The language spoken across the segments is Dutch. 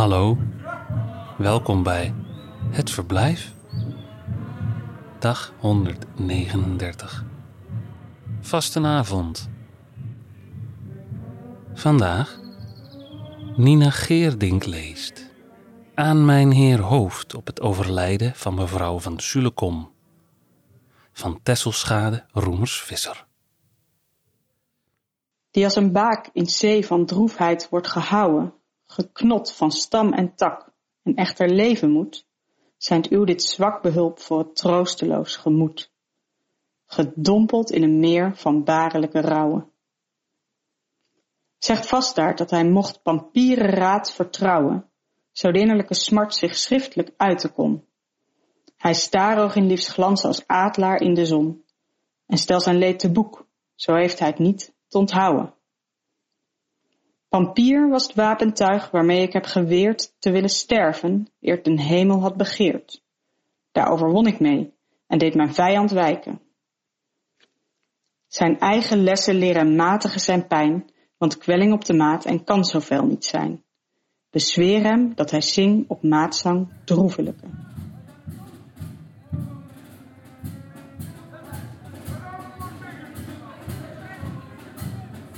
Hallo, welkom bij Het Verblijf. Dag 139. Vastenavond. Vandaag Nina Geerdink leest Aan mijn heer hoofd op het overlijden van mevrouw van Sulekom van Tesselschade Roemers Visser. Die als een baak in zee van droefheid wordt gehouwen, geknot van stam en tak, en echter leven moet, zijnt uw dit zwak behulp voor het troosteloos gemoed, gedompeld in een meer van barelijke rouwen. Zegt vast daar dat hij mocht pampieren raad vertrouwen, zo de innerlijke smart zich schriftelijk uiten kon. Hij staroog in liefst glans als adelaar in de zon, en stel zijn leed te boek, zo heeft hij het niet te onthouden. Pampier was het wapentuig waarmee ik heb geweerd te willen sterven, eer den hemel had begeerd. Daar overwon ik mee en deed mijn vijand wijken. Zijn eigen lessen leren matigen zijn pijn, want kwelling op de maat en kan zoveel niet zijn. Bezweer hem dat hij zing op maatzang droevelijke.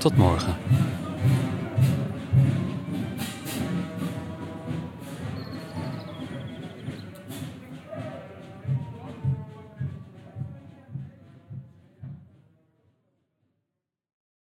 Tot morgen.